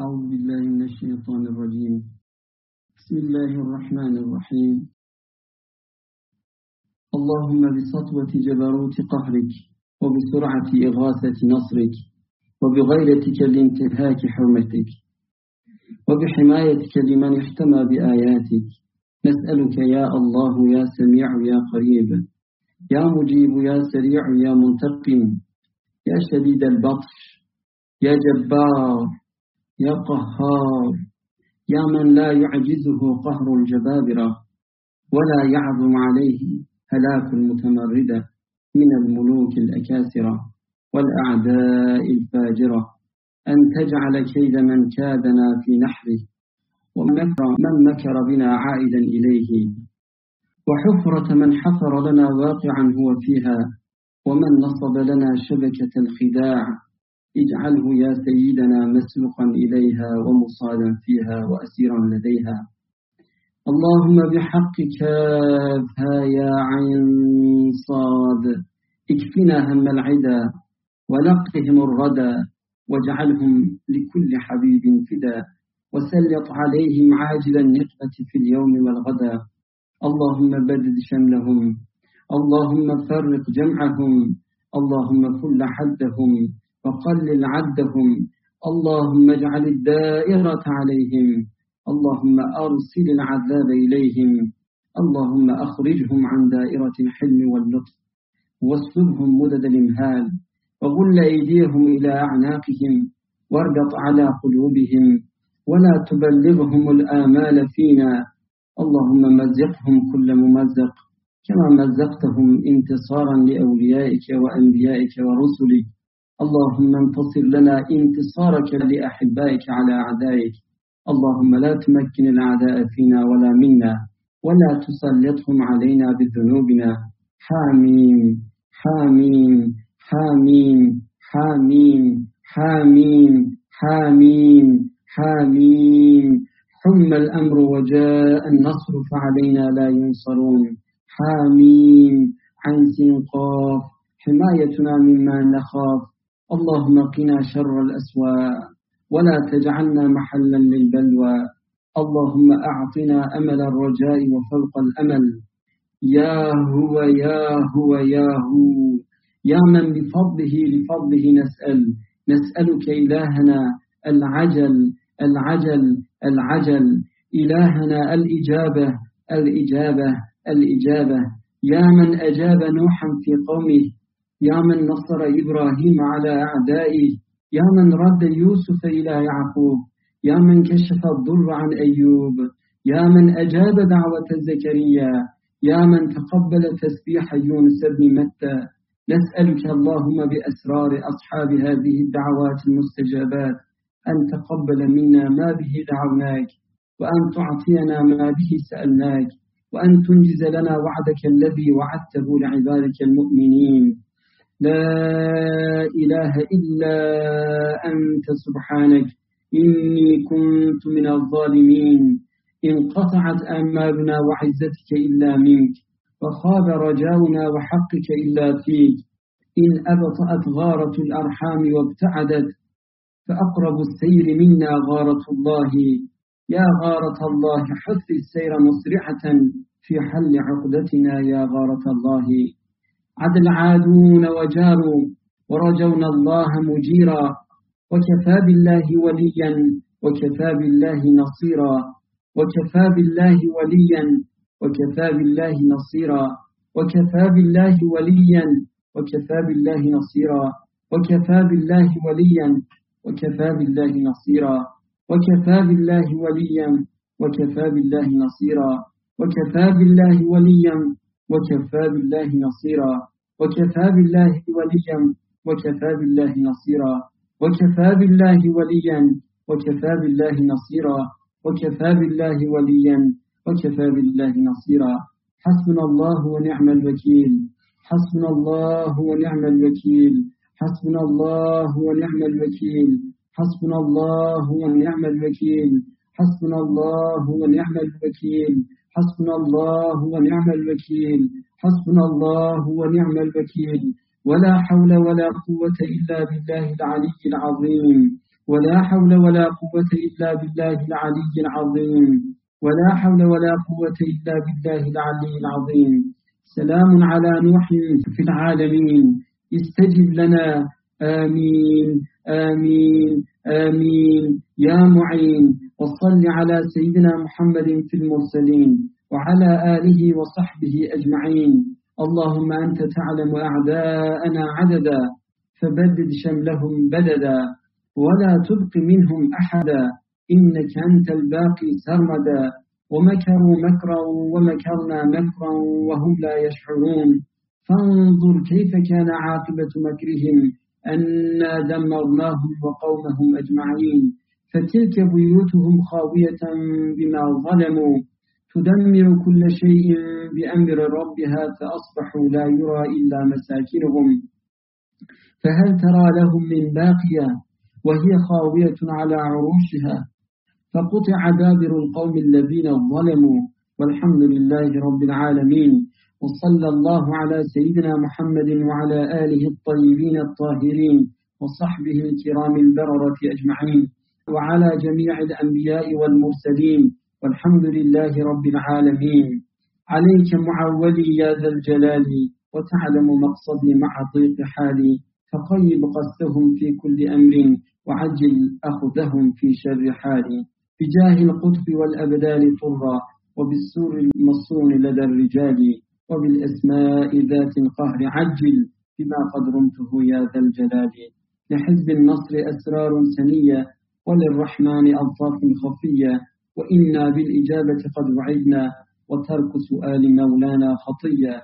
أعوذ بالله من الشيطان الرجيم. بسم الله الرحمن الرحيم. اللهم بسطوة جبروت قهرك وبسرعة إغاثة نصرك وبغيرتك لانتهاك حرمتك وبحمايتك لمن احتمى بآياتك. نسألك يا الله يا سميع يا قريب يا مجيب يا سريع يا منتقم يا شديد البطش يا جبار يا قهار يا من لا يعجزه قهر الجبابرة ولا يعظم عليه هلاك المتمردة من الملوك الأكاسرة والأعداء الفاجرة. أن تجعل كيد من كادنا في نحره ومكر من مكر بنا عائدا إليه. وحفرة من حفر لنا واقعا هو فيها ومن نصب لنا شبكة الخداع. اجعله يا سيدنا مسلقا إليها ومصادا فيها وأسيرا لديها. اللهم بحق كافها يا عين صاد. اكفنا هم العدا ولقهم الردى واجعلهم لكل حبيب فدا. وسلط عليهم عاجل النقمة في اليوم والغدا. اللهم بدد شملهم. اللهم فرق جمعهم. اللهم كل حدهم. وقلل عدهم اللهم اجعل الدائرة عليهم. اللهم أرسل العذاب إليهم. اللهم أخرجهم عن دائرة الحلم واللطف واصلبهم مدد الإمهال. وغل أيديهم إلى أعناقهم. واربط على قلوبهم. ولا تبلغهم الآمال فينا. اللهم مزقهم كل ممزق. كما مزقتهم انتصارا لأوليائك وأنبيائك ورسلك. اللهم انتصر لنا انتصارك لأحبائك على أعدائك. اللهم لا تمكن الأعداء فينا ولا منا ولا تسلطهم علينا بذنوبنا. حاميم حاميم حاميم حاميم حاميم حاميم حاميم. حم الأمر وجاء النصر فعلينا لا ينصرون. حاميم عن سنقاف حمايتنا مما نخاف. اللهم قنا شر الأسواء ولا تجعلنا محلا للبلوى. اللهم أعطنا أمل الرجاء وفوق الأمل. يا هو يا هو يا هو. يا من بفضله لفضله نسأل. نسألك إلهنا العجل العجل العجل. إلهنا الإجابة الإجابة الإجابة. يا من أجاب نوحا في قومه يا من نصر إبراهيم على أعدائه يا من رد يوسف إلى يعقوب يا من كشف الضر عن أيوب يا من أجاب دعوة زكريا يا من تقبل تسبيح يونس بن متى. نسألك اللهم بأسرار أصحاب هذه الدعوات المستجابات أن تقبل منا ما به دعوناك وأن تعطينا ما به سألناك وأن تنجز لنا وعدك الذي وعدته لعبادك المؤمنين. لا إله إلا أنت سبحانك إني كنت من الظالمين. انقطعت آمالنا وعزتك إلا منك وخاب رجاؤنا وحقك إلا فيك. إن أبطأت غارة الأرحام وابتعدت فأقرب السير منا غارة الله. يا غارة الله حث السير مسرعة في حل عقدتنا يا غارة الله. عد العادون وجاروا ورجونا الله مجيرا وكفى بالله وليا وكفى بالله نصيرا وكفى بالله وليا وكفى بالله نصيرا وكفى بالله وليا وكفى بالله نصيرا وكفى بالله وليا وكفى بالله نصيرا وكفى بالله وليا وكفى بالله نصيرا وكفى بالله وليا وكفى بالله نصيرا وكفى بالله وليا وكفى بالله نصيرا وكفى بالله وليا وكفى بالله نصيرا وكفى بالله وليا وكفى بالله نصيرا. حسبنا الله ونعم الوكيل حسبنا الله ونعم الوكيل حسبنا الله ونعم الوكيل حسبنا الله ونعم الوكيل حسبنا الله ونعم الوكيل. حسبنا الله ونعم الوكيل. حسبنا الله ونعم الوكيل. ولا حول ولا قوة إلا بالله العلي العظيم. ولا حول ولا قوة إلا بالله العلي العظيم. ولا حول ولا قوة إلا بالله العلي العظيم. سلام على نوح في العالمين. استجب لنا. آمين. آمين. آمين. يا معين. وصل على سيدنا محمد في المرسلين وعلى آله وصحبه أجمعين. اللهم أنت تعلم أعداءنا عددا فبدد شملهم بددا ولا تبق منهم أحدا إنك أنت الباقي سرمدا. ومكروا مكرا ومكرنا مكرا وهم لا يشعرون. فانظر كيف كان عاقبة مكرهم أنا دمرناهم وقومهم أجمعين. فتلك بيوتهم خاوية بما ظلموا. تدمر كل شيء بأمر ربها فأصبحوا لا يرى إلا مساكنهم. فهل ترى لهم من باقية وهي خاوية على عروشها؟ فقطع دابر القوم الذين ظلموا. والحمد لله رب العالمين. وصلى الله على سيدنا محمد وعلى آله الطيبين الطاهرين وصحبه الكرام البررة أجمعين. وعلى جميع الأنبياء والمرسلين والحمد لله رب العالمين. عليك معولي يا ذا الجلال وتعلم مقصدي مع ضيق حالي فطيب قصدهم في كل أمر وعجل أخذهم في شر حالي. بجاه القطب والأبدال طرا وبالسور المصون لدى الرجال وبالأسماء ذات القهر عجل بما قد رمته يا ذا الجلال. لحزب النصر أسرار سنية وللرحمن ألطاف خفية وإنا بالإجابة قد وعدنا وترك سؤال مولانا خطية.